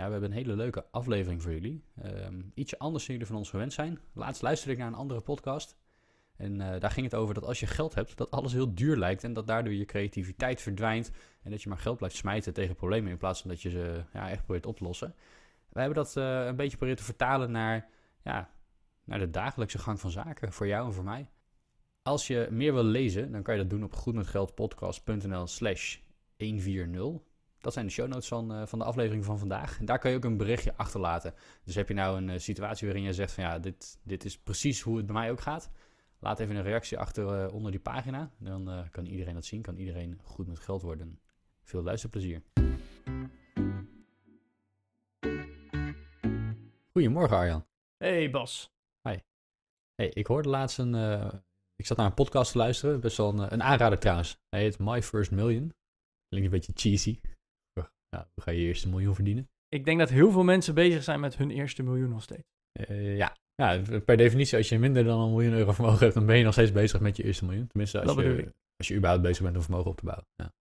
Ja, we hebben een hele leuke aflevering voor jullie. Ehm, ietsje anders dan jullie van ons gewend zijn. Laatst luisterde ik naar een andere podcast. En eh, daar ging het over dat als je geld hebt, dat alles heel duur lijkt. En dat daardoor je creativiteit verdwijnt. En dat je maar geld blijft smijten tegen problemen in plaats van dat je ze ja, echt probeert op te lossen. Wij hebben dat uh, een beetje proberen te vertalen naar, ja, naar de dagelijkse gang van zaken. Voor jou en voor mij. Als je meer wil lezen, dan kan je dat doen op goedmetgeldpodcast.nl slash 140. Dat zijn de show notes van, uh, van de aflevering van vandaag. En daar kan je ook een berichtje achterlaten. Dus heb je nou een uh, situatie waarin je zegt van ja, dit, dit is precies hoe het bij mij ook gaat. Laat even een reactie achter uh, onder die pagina. Dan kan iedereen dat zien, kan iedereen goed met geld worden. Veel luisterplezier. Goedemorgen Arjan. Hey Bas. Hi. Hey, ik hoorde laatst een, ik zat naar een podcast te luisteren, best wel een, een aanrader trouwens. Hij heet My First Million. Klinkt een beetje cheesy. Hoe ga je je eerste miljoen verdienen? Ik denk dat heel veel mensen bezig zijn met hun eerste miljoen nog steeds. Uh, ja. ja, per definitie, als je minder dan een miljoen euro vermogen hebt, dan ben je nog steeds bezig met je eerste miljoen. Tenminste, als, je, als je überhaupt bezig bent om vermogen op te bouwen. Ja.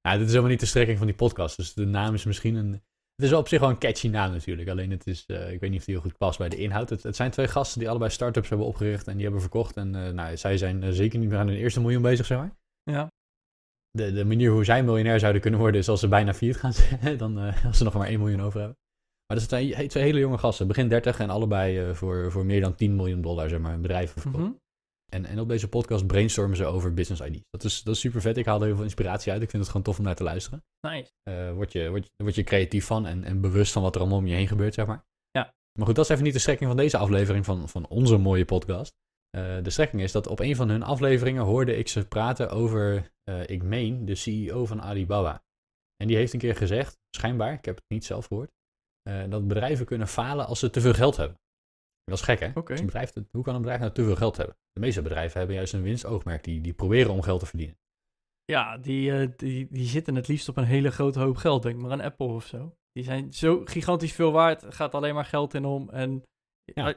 ja, dit is helemaal niet de strekking van die podcast. Dus de naam is misschien een. Het is op zich wel een catchy naam natuurlijk. Alleen het is, uh, ik weet niet of die heel goed past bij de inhoud. Het, het, zijn twee gasten die allebei start-ups hebben opgericht en die hebben verkocht. En uh, nou, zij zijn zeker niet meer aan hun eerste miljoen bezig, zeg maar. De, de manier hoe zij miljonair zouden kunnen worden is als ze bijna viert gaan zijn. Dan uh, als ze nog maar 1 miljoen over hebben. Maar dat zijn twee, twee hele jonge gasten, begin 30 en allebei uh, voor, voor meer dan 10 miljoen dollar, zeg maar, bedrijven verkocht. Mm -hmm. en, en op deze podcast brainstormen ze over business ideas. Dat is, dat is super vet. Ik haal er heel veel inspiratie uit. Ik vind het gewoon tof om naar te luisteren. Nice. Uh, word, je, word, je, word je creatief van en, en bewust van wat er allemaal om je heen gebeurt, zeg maar. Ja. Maar goed, dat is even niet de strekking van deze aflevering van, van onze mooie podcast. Uh, de strekking is dat op een van hun afleveringen hoorde ik ze praten over, uh, ik meen, de CEO van Alibaba. En die heeft een keer gezegd, schijnbaar, ik heb het niet zelf gehoord, uh, dat bedrijven kunnen falen als ze te veel geld hebben. Dat is gek, hè? Okay. Dus een bedrijf, hoe kan een bedrijf nou te veel geld hebben? De meeste bedrijven hebben juist een winstoogmerk, die, die proberen om geld te verdienen. Ja, die, die, die zitten het liefst op een hele grote hoop geld, denk maar aan Apple of zo. Die zijn zo gigantisch veel waard, gaat alleen maar geld in om en ja.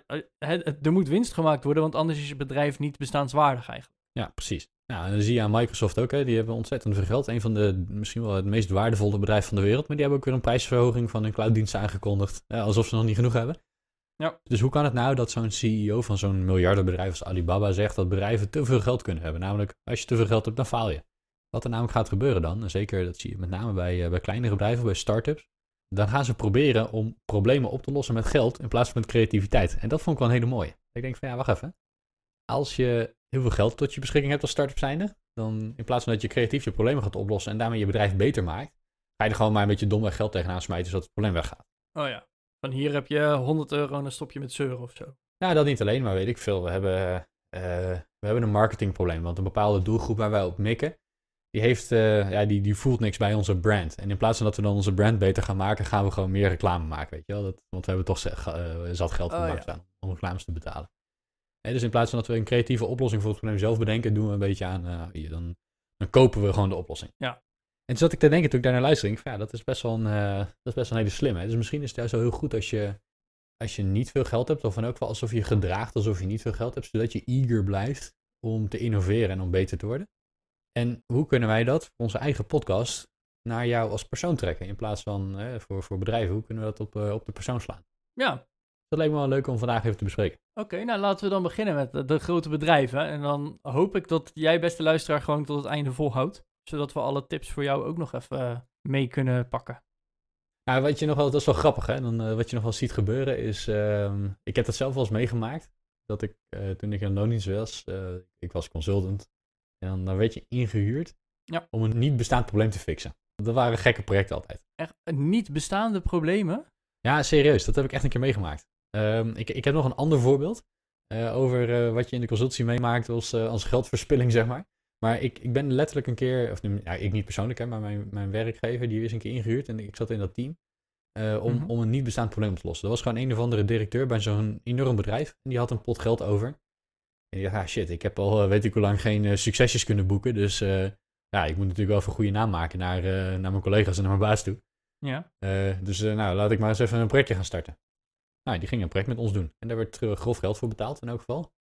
Er moet winst gemaakt worden, want anders is je bedrijf niet bestaanswaardig eigenlijk. Ja, precies. Ja, en dan zie je aan Microsoft ook, hè, die hebben ontzettend veel geld. Een van de, misschien wel het meest waardevolle bedrijf van de wereld. Maar die hebben ook weer een prijsverhoging van hun clouddienst aangekondigd. Alsof ze nog niet genoeg hebben. Ja. Dus hoe kan het nou dat zo'n CEO van zo'n miljardenbedrijf als Alibaba zegt dat bedrijven te veel geld kunnen hebben? Namelijk, als je te veel geld hebt, dan faal je. Wat er namelijk gaat gebeuren dan, en zeker dat zie je met name bij, uh, bij kleinere bedrijven, bij start-ups, dan gaan ze proberen om problemen op te lossen met geld in plaats van met creativiteit. En dat vond ik wel een hele mooie. Ik denk van ja, wacht even. Als je heel veel geld tot je beschikking hebt als start-up zijnde, dan in plaats van dat je creatief je problemen gaat oplossen en daarmee je bedrijf beter maakt, ga je er gewoon maar een beetje domweg geld tegenaan smijten zodat het probleem weggaat. Oh ja. Van hier heb je 100 euro en dan stop je met zeuren of zo. Ja, dat niet alleen, maar weet ik veel. We hebben, uh, we hebben een marketingprobleem, want een bepaalde doelgroep waar wij op mikken, die, heeft, uh, ja, die, die voelt niks bij onze brand. En in plaats van dat we dan onze brand beter gaan maken, gaan we gewoon meer reclame maken, weet je wel. Dat, want we hebben toch uh, zat geld oh, ja. staan om reclames te betalen. Hey, dus in plaats van dat we een creatieve oplossing voor het probleem zelf bedenken, doen we een beetje aan, uh, hier, dan, dan kopen we gewoon de oplossing. Ja. En toen zat ik te denken toen ik daar naar luisterde, van, ja, dat is best wel een, uh, dat is best wel een hele slim. Hè? Dus misschien is het juist wel heel goed als je, als je niet veel geld hebt, of in elk geval alsof je gedraagt alsof je niet veel geld hebt, zodat je eager blijft om te innoveren en om beter te worden. En hoe kunnen wij dat, onze eigen podcast, naar jou als persoon trekken? In plaats van eh, voor, voor bedrijven, hoe kunnen we dat op, uh, op de persoon slaan? Ja. Dat leek me wel leuk om vandaag even te bespreken. Oké, okay, nou laten we dan beginnen met de, de, grote bedrijven. En dan hoop ik dat jij, beste luisteraar, gewoon tot het einde volhoudt. Zodat we alle tips voor jou ook nog even uh, mee kunnen pakken. Nou, wat je nog wel, dat is wel grappig, hè? Dan, wat je nog wel ziet gebeuren is, ehm, ik heb dat zelf wel eens meegemaakt. Dat ik, toen ik in loondienst was, ik was consultant, en dan, dan werd je ingehuurd ja. om een niet bestaand probleem te fixen. Dat waren gekke projecten altijd. Echt niet bestaande problemen? Ja, serieus. Dat heb ik echt een keer meegemaakt. Um, ik, ik heb nog een ander voorbeeld uh, over uh, wat je in de consultie meemaakt als, uh, als geldverspilling, zeg maar. Maar ik, ik ben letterlijk een keer, of ja, ik niet persoonlijk, hè, maar mijn, mijn werkgever, die is een keer ingehuurd en ik zat in dat team. eh, om, Mhm. om een niet bestaand probleem op te lossen. Er was gewoon een of andere directeur bij zo'n enorm bedrijf. En die had een pot geld over. En die dacht, ah shit, ik heb al eh, weet ik hoe lang geen eh, succesjes kunnen boeken. Dus eh, ja, ik moet natuurlijk wel even een goede naam maken naar, naar mijn collega's en naar mijn baas toe. Ja. Dus nou, laat ik maar eens even een projectje gaan starten. Nou, die gingen een project met ons doen. En daar werd grof geld voor betaald in elk geval.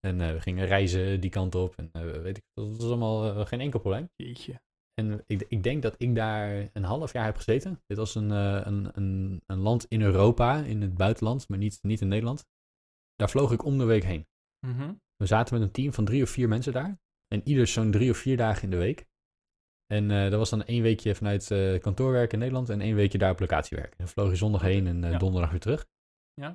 En we gingen reizen die kant op. En weet ik, dat was allemaal geen enkel probleem. Jeetje. En ik, ik denk dat ik daar een half jaar heb gezeten. Dit was een, een, een, een land in Europa, in het buitenland, maar niet, niet in Nederland. Daar vloog ik om de week heen. Mhm. We zaten met een team van drie of vier mensen daar. En ieder zo'n drie of vier dagen in de week. En eh, dat was dan één weekje vanuit eh kantoorwerk in Nederland en één weekje daar op locatie werken. Dan vloog je zondag heen en eh, Ja. donderdag weer terug. Ja.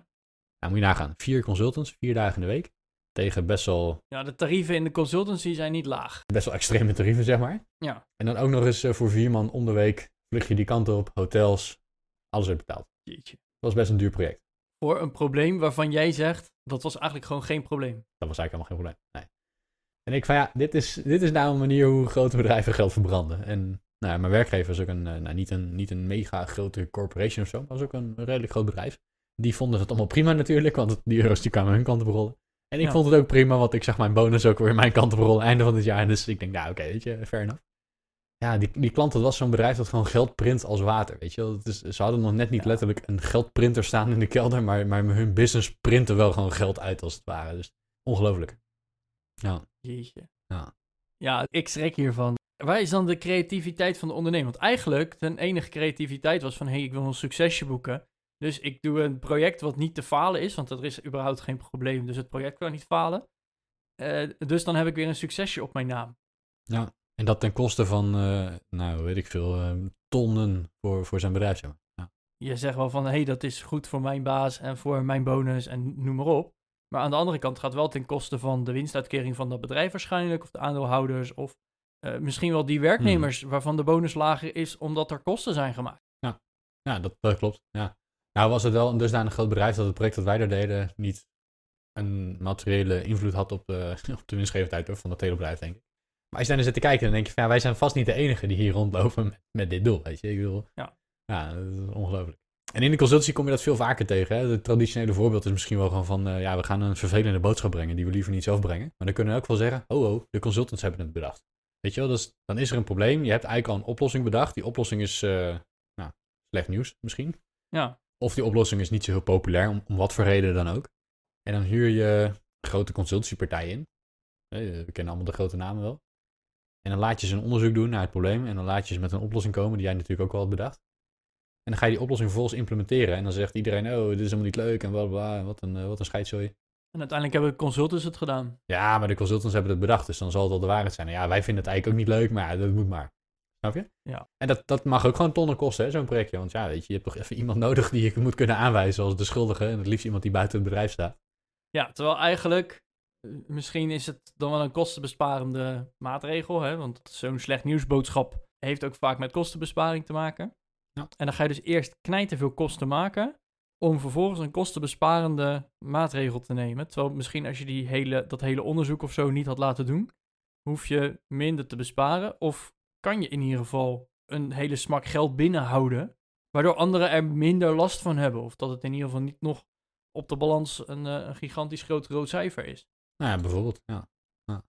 Nou, moet je nagaan. Vier consultants, vier dagen in de week. Tegen best wel, Ja, de tarieven in de consultancy zijn niet laag. best wel extreme tarieven, zeg maar. Ja. En dan ook nog eens voor vier man om de week vlieg je die kant op, hotels, alles werd betaald. Jeetje. Dat was best een duur project. Voor een probleem waarvan jij zegt, dat was eigenlijk gewoon geen probleem. Dat was eigenlijk helemaal geen probleem. Nee. En ik van ja, dit is, dit is nou een manier hoe grote bedrijven geld verbranden. En nou, ja, mijn werkgever is ook een, eh, nou, niet, een, niet een mega grote corporation of zo, maar was ook een redelijk groot bedrijf. Die vonden het allemaal prima natuurlijk, want die euro's die kwamen hun kant op rollen. En ik Ja. vond het ook prima, want ik zag mijn bonus ook weer mijn kant op rollen einde van het jaar. Dus ik denk, nou oké, weet je, fair enough. Ja, die, die klant, dat was zo'n bedrijf dat gewoon geld print als water, weet je wel. Het is, ze hadden nog net niet Ja. letterlijk een geldprinter staan in de kelder, maar, maar hun business printte wel gewoon geld uit als het ware. Dus ongelooflijk. Ja. Jeetje. Ja. Ja, ik schrik hiervan. Waar is dan de creativiteit van de ondernemer? Want eigenlijk, de enige creativiteit was van... hé, hey, ik wil een succesje boeken. Dus ik doe een project wat niet te falen is... want er is überhaupt geen probleem, dus het project kan niet falen. Eh, dus dan heb ik weer een succesje op mijn naam. Ja, en dat ten koste van, eh, nou weet ik veel, eh, tonnen voor, voor zijn bedrijf. Zeg maar. ja. Je zegt wel van... hé, hey, dat is goed voor mijn baas en voor mijn bonus en noem maar op. Maar aan de andere kant gaat het wel ten koste van de winstuitkering van dat bedrijf waarschijnlijk... of de aandeelhouders of eh, misschien wel die werknemers... waarvan de bonus lager is omdat er kosten zijn gemaakt. ja, dat, dat klopt. Ja. Nou was het wel een dusdanig groot bedrijf dat het project dat wij daar deden niet een materiële invloed had op de, op de winstgevendheid van dat hele bedrijf, denk ik. Maar als je daar naar zit te kijken, dan denk je van ja, wij zijn vast niet de enige die hier rondlopen met, met dit doel, weet je. Ik bedoel, Ja. ja, dat is ongelooflijk. En in de consultancy kom je dat veel vaker tegen. Hè? Het traditionele voorbeeld is misschien wel gewoon van, eh, ja, we gaan een vervelende boodschap brengen die we liever niet zelf brengen. Maar dan kunnen we ook wel zeggen, oh oh, de consultants hebben het bedacht. Weet je wel, dus dan is er een probleem. Je hebt eigenlijk al een oplossing bedacht. Die oplossing is, eh, nou, slecht nieuws misschien. Ja, Of die oplossing is niet zo heel populair, om, om wat voor reden dan ook. En dan huur je grote consultancypartijen in. Eh, We kennen allemaal de grote namen wel. En dan laat je ze een onderzoek doen naar het probleem. En dan laat je ze met een oplossing komen die jij natuurlijk ook al had bedacht. En dan ga je die oplossing vervolgens implementeren. En dan zegt iedereen, oh, dit is helemaal niet leuk en bla bla. Wat een, eh, wat een scheidzooi. en uiteindelijk hebben de consultants het gedaan. Ja, maar de consultants hebben het bedacht, dus dan zal het wel de waarheid zijn. En ja, wij vinden het eigenlijk ook niet leuk, maar dat moet maar. Snap je? Ja. En dat, dat mag ook gewoon tonnen kosten, hè, zo'n projectje. Want ja, weet je, je hebt toch even iemand nodig die je moet kunnen aanwijzen als de schuldige. En het liefst iemand die buiten het bedrijf staat. Ja, terwijl eigenlijk, misschien is het dan wel een kostenbesparende maatregel, hè? want zo'n slecht nieuwsboodschap heeft ook vaak met kostenbesparing te maken. Ja. En dan ga je dus eerst knijten veel kosten maken, om vervolgens een kostenbesparende maatregel te nemen. Terwijl misschien als je die hele, dat hele onderzoek of zo niet had laten doen, hoef je minder te besparen. Of kan je in ieder geval een hele smak geld binnenhouden, waardoor anderen er minder last van hebben. Of dat het in ieder geval niet nog op de balans een, eh, een gigantisch groot rood cijfer is. Nou ja, bijvoorbeeld. Ja. ja.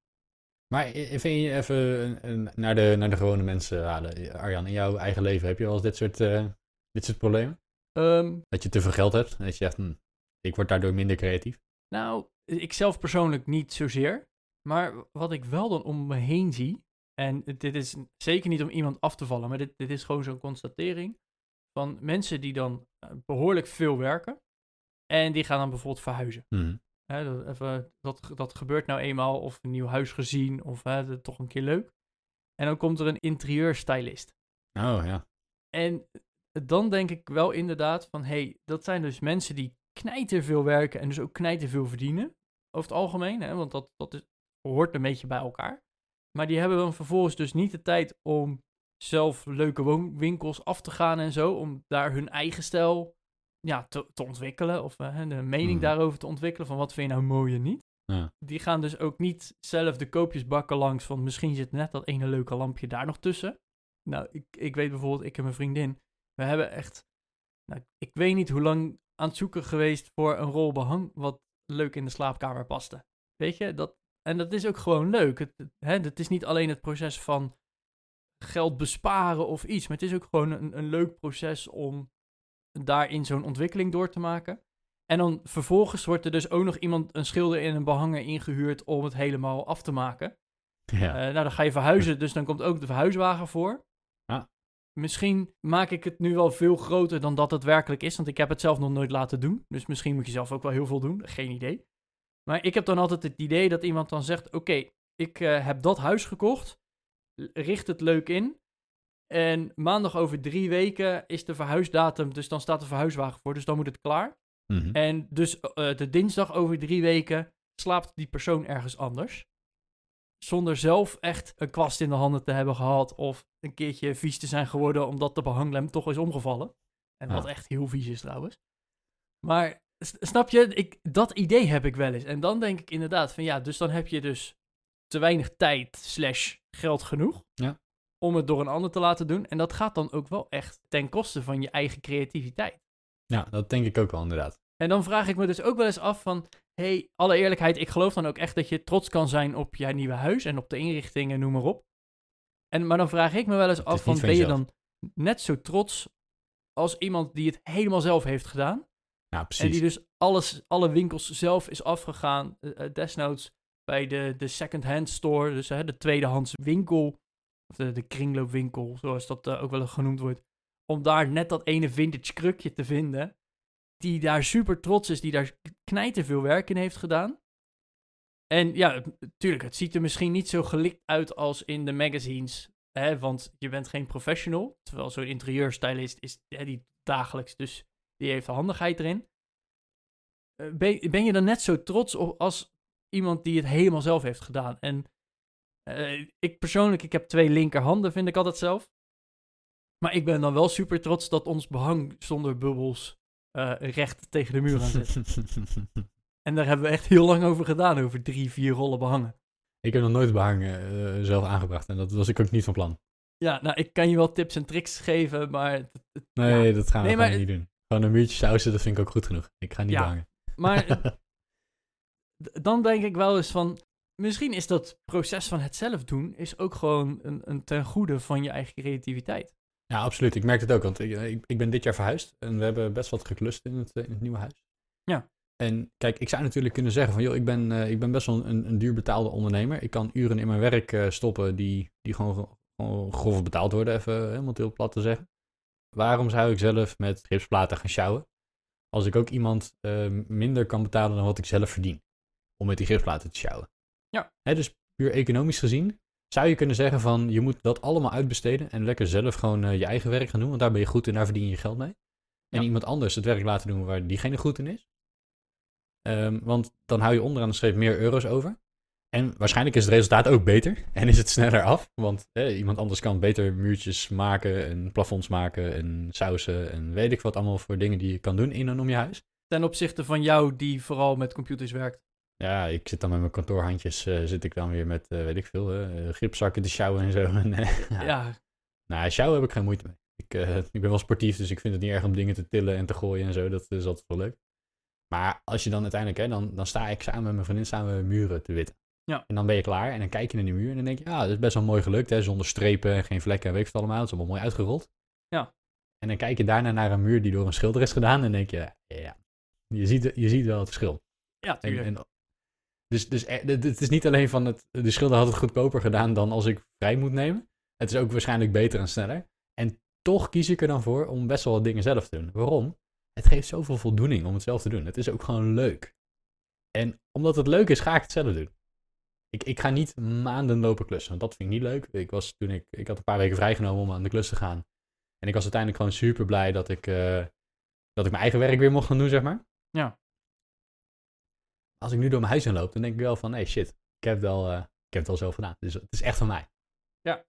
Maar vind je even naar, de, naar de gewone mensen halen. Arjan, in jouw eigen leven heb je wel eens dit soort, eh, dit soort problemen? Ehm, Dat je te veel geld hebt en dat je zegt, hm, ik word daardoor minder creatief. nou, ik zelf persoonlijk niet zozeer. Maar wat ik wel dan om me heen zie, en dit is zeker niet om iemand af te vallen, maar dit, dit is gewoon zo'n constatering van mensen die dan eh, behoorlijk veel werken en die gaan dan bijvoorbeeld verhuizen. Hm. Hè, dat, even, dat, dat gebeurt nou eenmaal, of een nieuw huis gezien, of hè, toch een keer leuk. En dan komt er een interieurstylist. Oh ja. En dan denk ik wel inderdaad van, hé, hey, dat zijn dus mensen die knijten veel werken en dus ook knijten veel verdienen. Over het algemeen, hè, want dat, dat is, hoort een beetje bij elkaar. Maar die hebben dan vervolgens dus niet de tijd om zelf leuke woonwinkels af te gaan en zo, om daar hun eigen stijl ja, te, te ontwikkelen of uh, een mening Mhm. daarover te ontwikkelen van wat vind je nou mooi en niet. Ja. Die gaan dus ook niet zelf de koopjesbakken langs van misschien zit net dat ene leuke lampje daar nog tussen. Nou, ik, ik weet bijvoorbeeld, ik en mijn vriendin, we hebben echt Nou, ik weet niet hoe lang aan het zoeken geweest voor een rol behang wat leuk in de slaapkamer paste. Weet je, dat, en dat is ook gewoon leuk. Het, het, hè, het is niet alleen het proces van geld besparen of iets, maar het is ook gewoon een, een leuk proces om daarin zo'n ontwikkeling door te maken. En dan vervolgens wordt er dus ook nog iemand, een schilder in een behanger ingehuurd om het helemaal af te maken. Ja. Eh, nou, dan ga je verhuizen, dus dan komt ook de verhuiswagen voor. Ja. Misschien maak ik het nu wel veel groter dan dat het werkelijk is, want ik heb het zelf nog nooit laten doen. Dus misschien moet je zelf ook wel heel veel doen, geen idee. Maar ik heb dan altijd het idee dat iemand dan zegt: Oké, ik eh, heb dat huis gekocht, richt het leuk in. En maandag over drie weken is de verhuisdatum, dus dan staat de verhuiswagen voor, dus dan moet het klaar. Mhm. En dus eh, de dinsdag over drie weken slaapt die persoon ergens anders. Zonder zelf echt een kwast in de handen te hebben gehad. Of een keertje vies te zijn geworden omdat de behanglem toch is omgevallen. En wat echt heel vies is trouwens. Maar snap je, ik, dat idee heb ik wel eens. En dan denk ik inderdaad van ja, dus dan heb je dus te weinig tijd slash geld genoeg. Ja. Om het door een ander te laten doen. En dat gaat dan ook wel echt ten koste van je eigen creativiteit. Ja, dat denk ik ook wel inderdaad. En dan vraag ik me dus ook wel eens af van... hey, alle eerlijkheid, ik geloof dan ook echt dat je trots kan zijn op je nieuwe huis... en op de inrichtingen, noem maar op. En, maar dan vraag ik me wel eens af van... van ben je dan net zo trots als iemand die het helemaal zelf heeft gedaan... Ja, en precies. die dus alles, alle winkels zelf is afgegaan... eh, eh, desnoods bij de, de second-hand store, dus hè, de tweedehands winkel... of de, de kringloopwinkel, zoals dat eh, ook wel genoemd wordt... om daar net dat ene vintage krukje te vinden die daar super trots is, die daar knijten veel werk in heeft gedaan. En ja, natuurlijk, het ziet er misschien niet zo gelikt uit als in de magazines, hè, want je bent geen professional. Terwijl zo'n interieurstylist is hè, die dagelijks, dus die heeft de handigheid erin. Eh, Ben, ben je dan net zo trots op als iemand die het helemaal zelf heeft gedaan? En eh, ik persoonlijk, ik heb twee linkerhanden, vind ik altijd zelf. Maar ik ben dan wel super trots dat ons behang zonder bubbels eh, recht tegen de muur aan zit. En daar hebben we echt heel lang over gedaan, over drie, vier rollen behangen. ik heb nog nooit behang eh, zelf aangebracht en dat was ik ook niet van plan. Ja, nou, ik kan je wel tips en tricks geven, maar... het- het- Nee, ja. dat gaan we Nee, gewoon maar- niet doen. Gewoon een muurtje sausen, dat vind ik ook goed genoeg. Ik ga niet Ja. behangen. Maar dan denk ik wel eens van... Misschien is dat proces van het zelf doen... is ook gewoon een, een ten goede van je eigen creativiteit. Ja, absoluut. Ik merk het ook, want ik, ik, ik ben dit jaar verhuisd en we hebben best wat geklust in het, eh, in het nieuwe huis. Ja. En kijk, ik zou natuurlijk kunnen zeggen van, joh, ik ben, eh, ik ben best wel een, een duur betaalde ondernemer. Ik kan uren in mijn werk eh, stoppen die, die gewoon, gewoon grof betaald worden, even helemaal heel plat te zeggen. Waarom zou ik zelf met gipsplaten gaan sjouwen? Als ik ook iemand eh, minder kan betalen dan wat ik zelf verdien. Om met die gipsplaten te sjouwen. Ja. Hè, dus puur economisch gezien zou je kunnen zeggen van je moet dat allemaal uitbesteden en lekker zelf gewoon eh, je eigen werk gaan doen, want daar ben je goed in, daar verdien je je geld mee. En Ja. iemand anders het werk laten doen waar diegene goed in is. Ehm, want dan hou je onderaan de streep meer euro's over. En waarschijnlijk is het resultaat ook beter en is het sneller af. Want eh, iemand anders kan beter muurtjes maken en plafonds maken en sausen en weet ik wat allemaal voor dingen die je kan doen in en om je huis. Ten opzichte van jou die vooral met computers werkt. Ja, ik zit dan met mijn kantoorhandjes, eh, zit ik dan weer met, eh, weet ik veel, gripzakken te sjouwen en zo. En, Ja, ja. Nou, sjouwen heb ik geen moeite mee. Ik, ik ben wel sportief, dus ik vind het niet erg om dingen te tillen en te gooien en zo. Dat is altijd wel leuk. Maar als je dan uiteindelijk, hè, dan, dan sta ik samen met mijn vriendin samen muren te witten. Ja. En dan ben je klaar en dan kijk je naar die muur en dan denk je, ja, dat is best wel mooi gelukt, hè, zonder strepen en geen vlekken en weet ik wat allemaal. Het is allemaal mooi uitgerold. Ja. En dan kijk je daarna naar een muur die door een schilder is gedaan en dan denk je, ja, je ziet, je ziet wel het verschil. ja En, tuurlijk. en, dus dus het het is niet alleen van het, de schilder had het goedkoper gedaan dan als ik vrij moet nemen. Het is ook waarschijnlijk beter en sneller. En toch kies ik er dan voor om best wel wat dingen zelf te doen. Waarom? Het geeft zoveel voldoening om het zelf te doen. Het is ook gewoon leuk. En omdat het leuk is, ga ik het zelf doen. Ik, ik ga niet maanden lopen klussen, want dat vind ik niet leuk. Ik, was toen ik, ik had een paar weken vrijgenomen om aan de klus te gaan. En ik was uiteindelijk gewoon super blij dat ik, eh, dat ik mijn eigen werk weer mocht gaan doen, zeg maar. Ja. Als ik nu door mijn huis heen loop, dan denk ik wel van, hey shit, ik heb het al, eh, ik heb het al zelf gedaan. Dus het is echt van mij. Ja.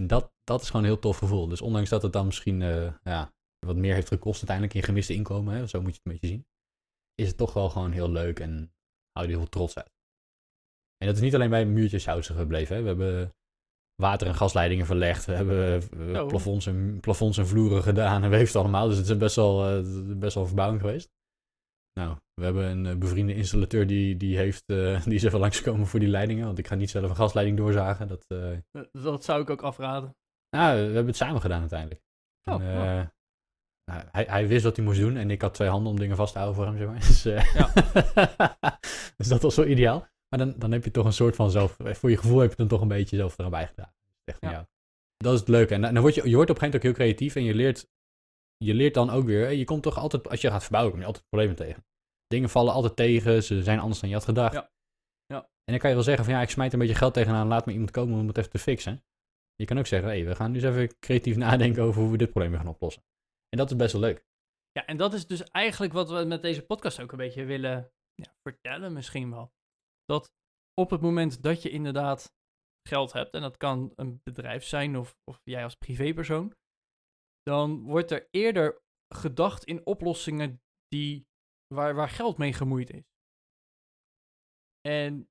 En dat, dat is gewoon een heel tof gevoel. Dus ondanks dat het dan misschien eh, ja, wat meer heeft gekost uiteindelijk in gemiste inkomen, hè, zo moet je het een beetje zien, is het toch wel gewoon heel leuk en hou je er heel trots uit. En dat is niet alleen bij muurtjes sausen gebleven. Hè. We hebben water- en gasleidingen verlegd. We hebben eh, Oh. plafonds, en, plafonds en vloeren gedaan en weeft allemaal. Dus het is best wel, best wel verbouwing geweest. Nou, we hebben een eh, bevriende installateur die, die, heeft, eh, die is even langskomen voor die leidingen. Want ik ga niet zelf een gasleiding doorzagen. Dat, eh, Dat zou ik ook afraden. nou, we hebben het samen gedaan uiteindelijk. Oh, En, oh. nou, hij, hij wist wat hij moest doen en ik had twee handen om dingen vast te houden voor hem, zeg maar. Dus, eh, dus dat was wel ideaal. Maar dan, dan heb je toch een soort van zelf, voor je gevoel heb je dan toch een beetje zelf eraan bijgedaan. Dat is echt Ja. jou. Dat is het leuke. En dan dan word je, je wordt op een gegeven moment ook heel creatief en je leert, je leert dan ook weer, je komt toch altijd, als je gaat verbouwen, kom je altijd problemen tegen. Dingen vallen altijd tegen, ze zijn anders dan je had gedacht. Ja. Ja. En dan kan je wel zeggen van ja, ik smijt een beetje geld tegenaan, laat me iemand komen om het even te fixen. Je kan ook zeggen, hé, we gaan nu eens even creatief nadenken over hoe we dit probleem gaan oplossen. En dat is best wel leuk. Ja, en dat is dus eigenlijk wat we met deze podcast ook een beetje willen ja, vertellen misschien wel. Dat op het moment dat je inderdaad geld hebt, en dat kan een bedrijf zijn of, of jij als privépersoon, dan wordt er eerder gedacht in oplossingen die, waar, waar geld mee gemoeid is. En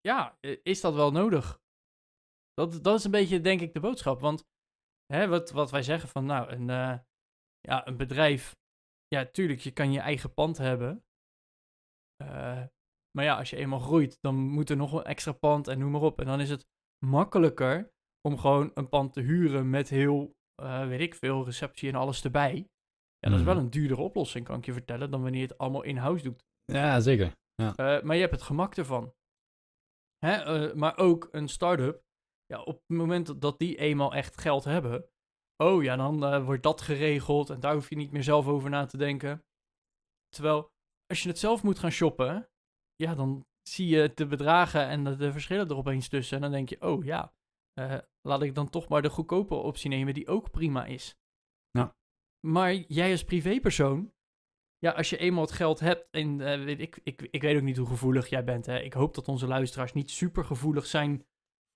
ja, is dat wel nodig? Dat, dat is een beetje, denk ik, de boodschap. Want hè, wat, wat wij zeggen van, nou, een, eh, ja, een bedrijf, ja, tuurlijk, je kan je eigen pand hebben. Eh, maar ja, als je eenmaal groeit, dan moet er nog een extra pand en noem maar op. En dan is het makkelijker om gewoon een pand te huren met heel, eh, weet ik veel, receptie en alles erbij. Ja, dat is Mhm. wel een duurdere oplossing, kan ik je vertellen, dan wanneer je het allemaal in-house doet. Ja, zeker. Eh, maar je hebt het gemak ervan. Hè? eh, maar ook een start-up, ja, op het moment dat- die eenmaal echt geld hebben, oh ja, dan eh, wordt dat geregeld en daar hoef je niet meer zelf over na te denken. Terwijl, als je het zelf moet gaan shoppen, ja, dan zie je de bedragen en de, de verschillen er opeens tussen. En dan denk je, oh ja, laat ik dan toch maar de goedkopere optie nemen, die ook prima is. Maar jij als privépersoon, ja, als je eenmaal het geld hebt en eh, weet ik, ik, ik weet ook niet hoe gevoelig jij bent. Hè. Ik hoop dat onze luisteraars niet super gevoelig zijn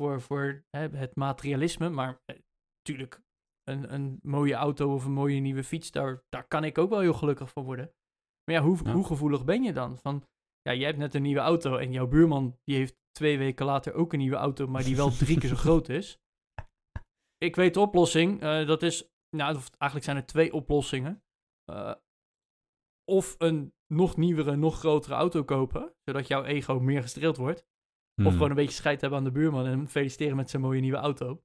voor, voor hè, het materialisme. Maar natuurlijk, een, een mooie auto of een mooie nieuwe fiets, daar, daar kan ik ook wel heel gelukkig van worden. Maar ja, hoe, Ja. hoe gevoelig ben je dan? Van, ja, jij hebt net een nieuwe auto en jouw buurman die heeft twee weken later ook een nieuwe auto, maar die wel drie keer zo groot is. Ik weet de oplossing. eh, dat is, nou, eigenlijk zijn er twee oplossingen. Eh, of een nog nieuwere, nog grotere auto kopen, zodat jouw ego meer gestreeld wordt. Of Hmm. gewoon een beetje scheid hebben aan de buurman en hem feliciteren met zijn mooie nieuwe auto.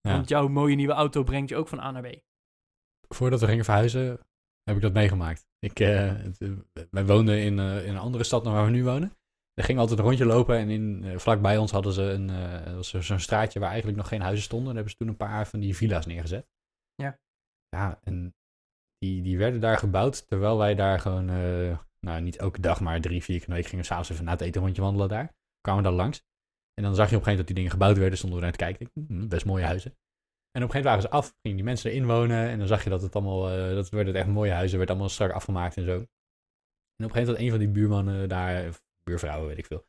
Ja. Want jouw mooie nieuwe auto brengt je ook van A naar B. Voordat we gingen verhuizen, heb ik dat meegemaakt. Ik, eh, het, eh, wij woonden in, in een andere stad dan waar we nu wonen. Er ging altijd een rondje lopen en in, eh, vlakbij ons hadden ze een, was zo'n straatje waar eigenlijk nog geen huizen stonden. Daar hebben ze toen een paar van die villa's neergezet. Ja. En die, die werden daar gebouwd terwijl wij daar gewoon, eh, nou niet elke dag, maar drie, vier keer in de week gingen s'avonds even na het eten een rondje wandelen daar. Kwamen daar langs. En dan zag je op een gegeven moment dat die dingen gebouwd werden, stonden we naar te kijken. Ik, hm, best mooie huizen. En op een gegeven moment waren ze af, gingen die mensen erin wonen. En dan zag je dat het allemaal, eh, dat werden echt mooie huizen, werd allemaal strak afgemaakt en zo. En op een gegeven moment had een van die buurmannen daar, buurvrouwen weet ik veel,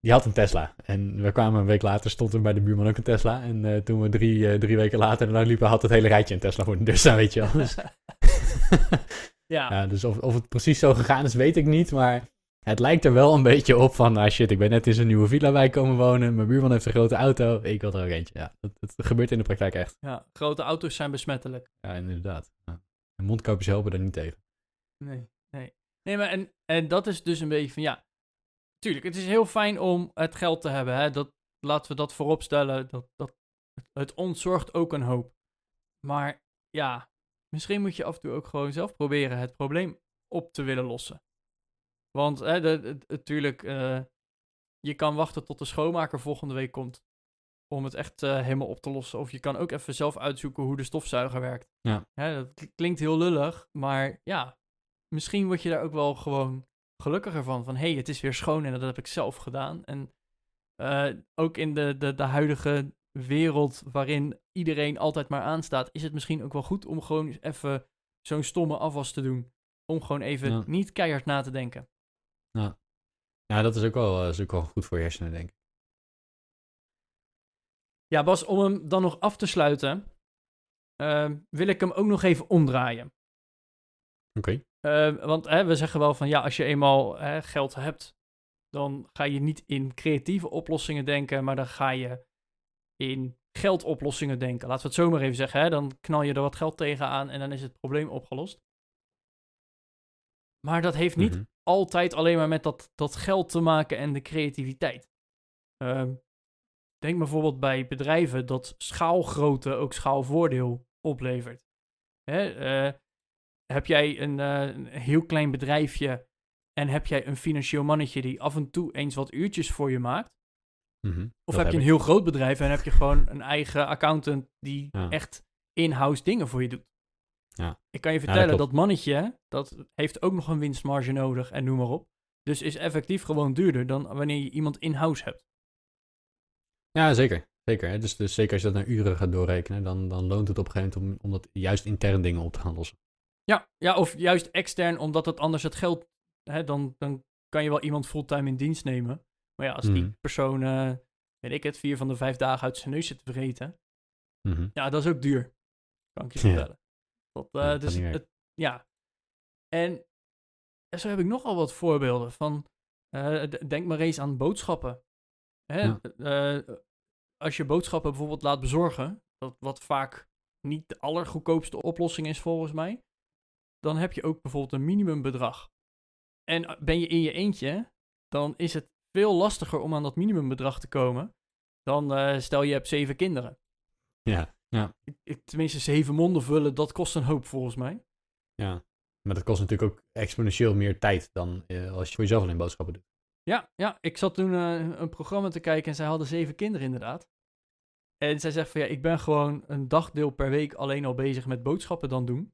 die had een Tesla. En we kwamen een week later, stond er bij de buurman ook een Tesla. En eh, toen we drie, eh, drie weken later ernaar liepen, had het hele rijtje een Tesla voor de deur staan, weet je wel. Dus, ja, ja, dus of, of het precies zo gegaan is, weet ik niet. Maar het lijkt er wel een beetje op van, ah shit, ik ben net in zo'n nieuwe villa bij komen wonen. Mijn buurman heeft een grote auto, ik wil er ook eentje. Ja, dat, dat gebeurt in de praktijk echt. ja, grote auto's zijn besmettelijk. Ja, inderdaad. Ja. En mondkapjes helpen daar niet tegen. Nee, nee. Nee, maar en, en dat is dus een beetje van, ja, tuurlijk, het is heel fijn om het geld te hebben. Hè? Dat, laten we dat voorop stellen. Dat, dat, het ontzorgt ook een hoop. Maar ja, misschien moet je af en toe ook gewoon zelf proberen het probleem op te willen lossen. Want natuurlijk, eh, je kan wachten tot de schoonmaker volgende week komt om het echt eh, helemaal op te lossen. Of je kan ook even zelf uitzoeken hoe de stofzuiger werkt. Ja. Hè, dat kl- klinkt heel lullig, maar ja, misschien word je daar ook wel gewoon gelukkiger van. Van hé, hey, het is weer schoon en dat heb ik zelf gedaan. En eh, ook in de, de, de huidige wereld waarin iedereen altijd maar aanstaat, is het misschien ook wel goed om gewoon eens even zo'n stomme afwas te doen. Om gewoon even Ja. niet keihard na te denken. Ja, dat is ook wel, eh, is ook wel goed voor je hersenen, denk ik. Ja, Bas, om hem dan nog af te sluiten, eh, wil ik hem ook nog even omdraaien. Oké. Eh, want hè, we zeggen wel van ja, als je eenmaal hè, geld hebt, dan ga je niet in creatieve oplossingen denken, maar dan ga je in geldoplossingen denken. Laten we het zo maar even zeggen. Hè? Dan knal je er wat geld tegenaan en dan is het probleem opgelost. Maar dat heeft niet Mhm. altijd alleen maar met dat, dat geld te maken en de creativiteit. Ehm, denk bijvoorbeeld bij bedrijven dat schaalgrootte ook schaalvoordeel oplevert. Hè, eh, heb jij een, eh, een heel klein bedrijfje en heb jij een financieel mannetje die af en toe eens wat uurtjes voor je maakt? Mhm. Of heb je een ik. heel groot bedrijf en heb je gewoon een eigen accountant die Ja. echt in-house dingen voor je doet? Ja. Ik kan je vertellen, dat mannetje, dat heeft ook nog een winstmarge nodig en noem maar op. Dus is effectief gewoon duurder dan wanneer je iemand in-house hebt. Ja, zeker. Zeker. Hè? Dus, dus zeker als je dat naar uren gaat doorrekenen, dan, dan loont het op een gegeven moment om, om dat juist intern dingen op te gaan lossen. Ja, ja of juist extern, omdat het anders het geld... Hè, dan, dan kan je wel iemand fulltime in dienst nemen. Maar ja, als die Mhm. persoon, eh, weet ik het, vier van de vijf dagen uit zijn neus zit te vreten... Mhm. Ja, dat is ook duur. Kan ik je vertellen. Dat, eh, Ja, dat dus het, ja. En zo heb ik nogal wat voorbeelden van. eh, denk maar eens aan boodschappen. Hè? Ja. als je boodschappen bijvoorbeeld laat bezorgen, dat, wat vaak niet de allergoedkoopste oplossing is volgens mij, dan heb je ook bijvoorbeeld een minimumbedrag. En eh, ben je in je eentje, dan is het veel lastiger om aan dat minimumbedrag te komen dan eh, stel je hebt zeven kinderen Ja, ja, ik- ik, tenminste zeven monden vullen, dat kost een hoop volgens mij. ja. Maar dat kost natuurlijk ook exponentieel meer tijd dan eh, als je voor jezelf alleen boodschappen doet. Ja, ja ik zat toen een programma te kijken en zij hadden zeven kinderen inderdaad. En zij zegt van ja, ik ben gewoon een dagdeel per week alleen al bezig met boodschappen dan doen.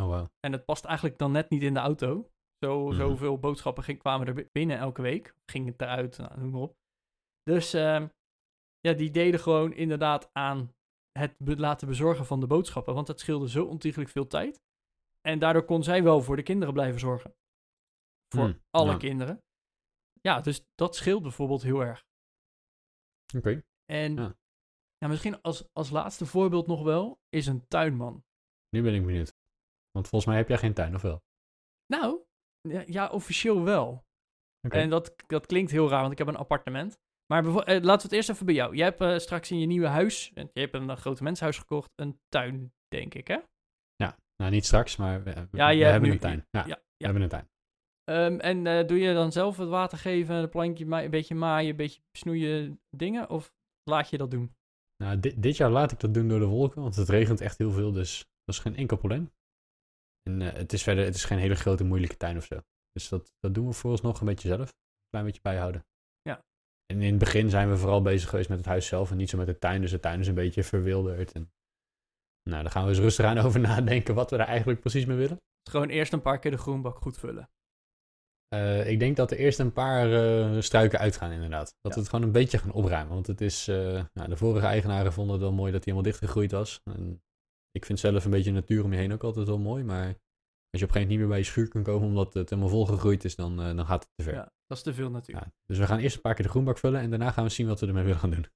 Oh, wow. En het past eigenlijk dan net niet in de auto. Zo, Mhm. Zoveel boodschappen ging, kwamen er binnen elke week. Ging het eruit, nou, noem maar op. Dus ehm, ja, die deden gewoon inderdaad aan het laten bezorgen van de boodschappen. Want het scheelde zo ontiegelijk veel tijd. En daardoor kon zij wel voor de kinderen blijven zorgen. Voor Hmm, alle ja. kinderen. Ja, dus dat scheelt bijvoorbeeld heel erg. Oké. En Ja. ja. misschien als, als laatste voorbeeld nog wel, is een tuinman. Nu ben ik benieuwd. Want volgens mij heb jij geen tuin, of wel? Nou, ja, ja officieel wel. En dat, dat klinkt heel raar, want ik heb een appartement. Maar eh, laten we het eerst even bij jou. Jij hebt eh, straks in je nieuwe huis, en je hebt een, eh, grote menshuis gekocht, een tuin, denk ik, hè? Nou, niet straks, maar we, we- Ja, we hebben nu- een tuin. Ja, ja, we ja. hebben een tuin. Ehm, en doe je dan zelf het water geven, een plantje, een beetje maaien, een beetje snoeien dingen? Of laat je dat doen? Nou, dit, dit jaar laat ik dat doen door de wolken, want het regent echt heel veel, dus dat is geen enkel probleem. En eh, het is verder, het is geen hele grote moeilijke tuin of zo. Dus dat, dat doen we vooralsnog een beetje zelf. Een klein beetje bijhouden. Ja. En in het begin zijn we vooral bezig geweest met het huis zelf en niet zo met de tuin. Dus de tuin is een beetje verwilderd. En, nou, daar gaan we eens rustig aan over nadenken wat we daar eigenlijk precies mee willen. Gewoon eerst een paar keer de groenbak goed vullen. Eh, ik denk dat er eerst een paar eh, struiken uitgaan, inderdaad. Dat Ja. we het gewoon een beetje gaan opruimen. Want het is, nou, de vorige eigenaren vonden het wel mooi dat hij helemaal dichtgegroeid was. En ik vind zelf een beetje natuur om je heen ook altijd wel mooi. Maar als je op een gegeven moment niet meer bij je schuur kan komen omdat het helemaal volgegroeid is, dan, eh, dan gaat het te ver. Ja, dat is te veel natuurlijk. Ja, dus we gaan eerst een paar keer de groenbak vullen en daarna gaan we zien wat we ermee willen gaan doen.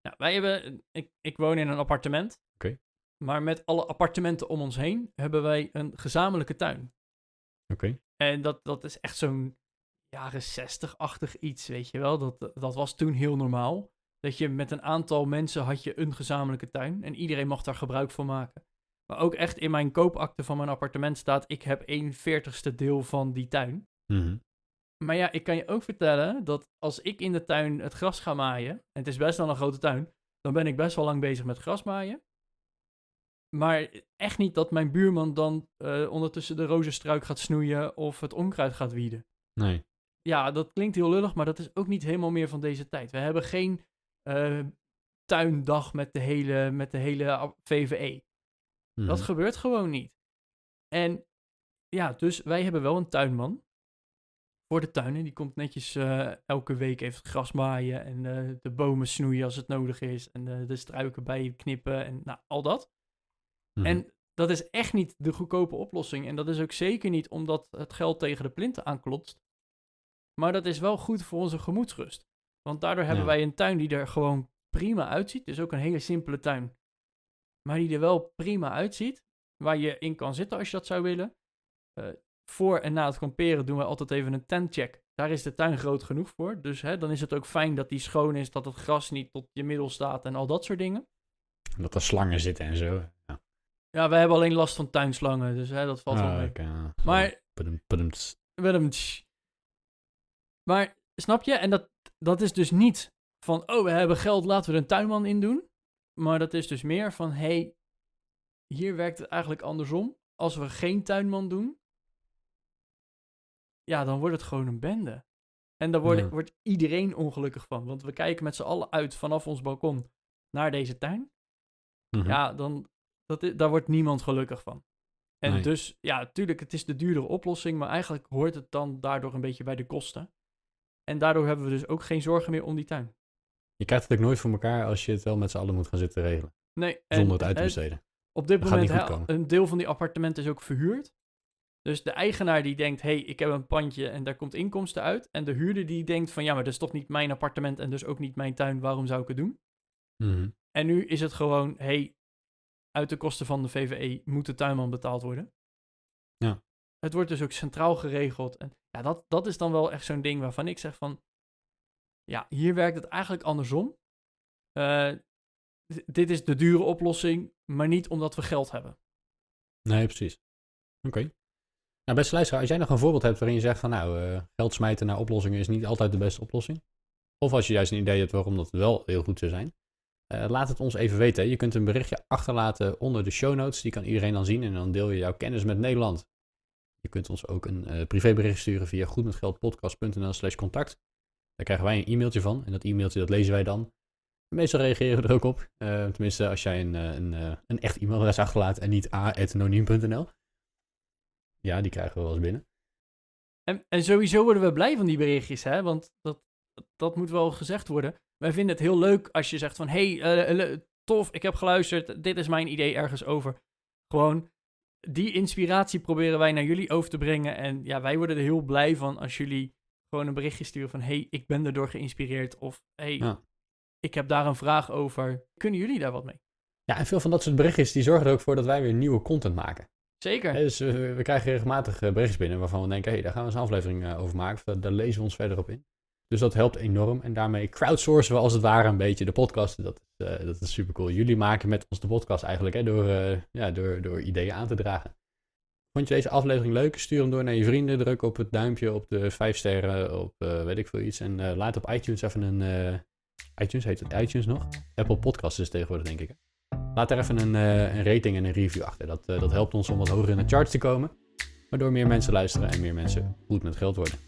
Ja, wij hebben, ik, ik woon in een appartement. Oké. Maar met alle appartementen om ons heen hebben wij een gezamenlijke tuin. Oké. En dat, dat is echt zo'n jaren 60-achtig iets, weet je wel. Dat, dat was toen heel normaal. Dat je met een aantal mensen had je een gezamenlijke tuin. En iedereen mag daar gebruik van maken. Maar ook echt in mijn koopakte van mijn appartement staat... ik heb 1 veertigste deel van die tuin. Mhm. Maar ja, ik kan je ook vertellen dat als ik in de tuin het gras ga maaien... en het is best wel een grote tuin... dan ben ik best wel lang bezig met grasmaaien. Maar echt niet dat mijn buurman dan eh, ondertussen de rozenstruik gaat snoeien... of het onkruid gaat wieden. Nee. Ja, dat klinkt heel lullig, maar dat is ook niet helemaal meer van deze tijd. We hebben geen eh, tuindag met de hele, met de hele VVE. Mhm. Dat gebeurt gewoon niet. En ja, dus wij hebben wel een tuinman voor de tuin. En die komt netjes eh, elke week even het gras maaien en eh, de bomen snoeien als het nodig is. En de struiken bijknippen en nou, al dat. Mhm. En dat is echt niet de goedkope oplossing. En dat is ook zeker niet omdat het geld tegen de plinten aanklotst. Maar dat is wel goed voor onze gemoedsrust. Want daardoor hebben Ja. wij een tuin die er gewoon prima uitziet. Dus ook een hele simpele tuin. Maar die er wel prima uitziet. Waar je in kan zitten als je dat zou willen. Eh, voor en na het kamperen doen we altijd even een tentcheck. Daar is de tuin groot genoeg voor. Dus hè, dan is het ook fijn dat die schoon is, dat het gras niet tot je middel staat en al dat soort dingen. Dat er slangen zitten en zo. Ja, Ja, wij hebben alleen last van tuinslangen, dus hè, dat valt wel Ah, mee. ja. Maar tsch. Maar snap je? En dat, dat is dus niet van, oh, we hebben geld, laten we er een tuinman in doen. Maar dat is dus meer van, hey, hier werkt het eigenlijk andersom. Als we geen tuinman doen, ja, dan wordt het gewoon een bende. En daar wordt, Ja. wordt iedereen ongelukkig van. Want we kijken met z'n allen uit vanaf ons balkon naar deze tuin. Mhm. Ja, dan, dat, daar wordt niemand gelukkig van. En Nee. dus, ja, tuurlijk, het is de duurdere oplossing, maar eigenlijk hoort het dan daardoor een beetje bij de kosten. En daardoor hebben we dus ook geen zorgen meer om die tuin. Je krijgt het ook nooit voor elkaar als je het wel met z'n allen moet gaan zitten regelen. Nee, Zonder het uit te besteden. Op dit Dat moment, komen. een deel van die appartementen is ook verhuurd. Dus de eigenaar die denkt, hé, hey, ik heb een pandje en daar komt inkomsten uit. En de huurder die denkt van, ja, maar dat is toch niet mijn appartement en dus ook niet mijn tuin, waarom zou ik het doen? Mhm. En nu is het gewoon, hey, uit de kosten van de VVE moet de tuinman betaald worden. Ja. Het wordt dus ook centraal geregeld. En ja, dat, dat is dan wel echt zo'n ding waarvan ik zeg van, ja, hier werkt het eigenlijk andersom. Eh, dit is de dure oplossing, maar niet omdat we geld hebben. Nee, precies. Oké. Nou, beste luisteraar, als jij nog een voorbeeld hebt waarin je zegt van nou, eh, geld smijten naar oplossingen is niet altijd de beste oplossing. Of als je juist een idee hebt waarom dat wel heel goed zou zijn. eh, laat het ons even weten. Je kunt een berichtje achterlaten onder de show notes. Die kan iedereen dan zien en dan deel je jouw kennis met Nederland. Je kunt ons ook een eh, privébericht sturen via goedmetgeldpodcast.nl slash contact. Daar krijgen wij een e-mailtje van en dat e-mailtje dat lezen wij dan. Meestal reageren we er ook op. Eh, tenminste, als jij een, eh, een, een echt e-mailadres achterlaat en niet a.anoniem.nl. Ja, die krijgen we wel eens binnen. En, en sowieso worden we blij van die berichtjes, hè? Want dat, dat moet wel gezegd worden. Wij vinden het heel leuk als je zegt van... hey, tof, ik heb geluisterd. Dit is mijn idee ergens over. Gewoon, die inspiratie proberen wij naar jullie over te brengen. En ja, wij worden er heel blij van als jullie gewoon een berichtje sturen van... hey, ik ben erdoor geïnspireerd. Of hey, Ja. ik heb daar een vraag over. Kunnen jullie daar wat mee? Ja, en veel van dat soort berichtjes die zorgen er ook voor dat wij weer nieuwe content maken. Zeker. Dus we krijgen regelmatig eh, berichtjes binnen waarvan we denken, hé, hey, daar gaan we eens een aflevering eh, over maken. Of daar lezen we ons verder op in. Dus dat helpt enorm. En daarmee crowdsourcen we als het ware een beetje de podcast. Dat is, eh, dat is super cool. Jullie maken met ons de podcast eigenlijk, hè, door, eh, ja, door, door ideeën aan te dragen. Vond je deze aflevering leuk? Stuur hem door naar je vrienden. Druk op het duimpje, op de vijf sterren, op eh, weet ik veel iets. En laat op iTunes even een... iTunes, heet het iTunes nog? Apple Podcasts is tegenwoordig, denk ik. Laat daar even een, een rating en een review achter. Dat, dat helpt ons om wat hoger in de charts te komen. Waardoor meer mensen luisteren en meer mensen goed met geld worden.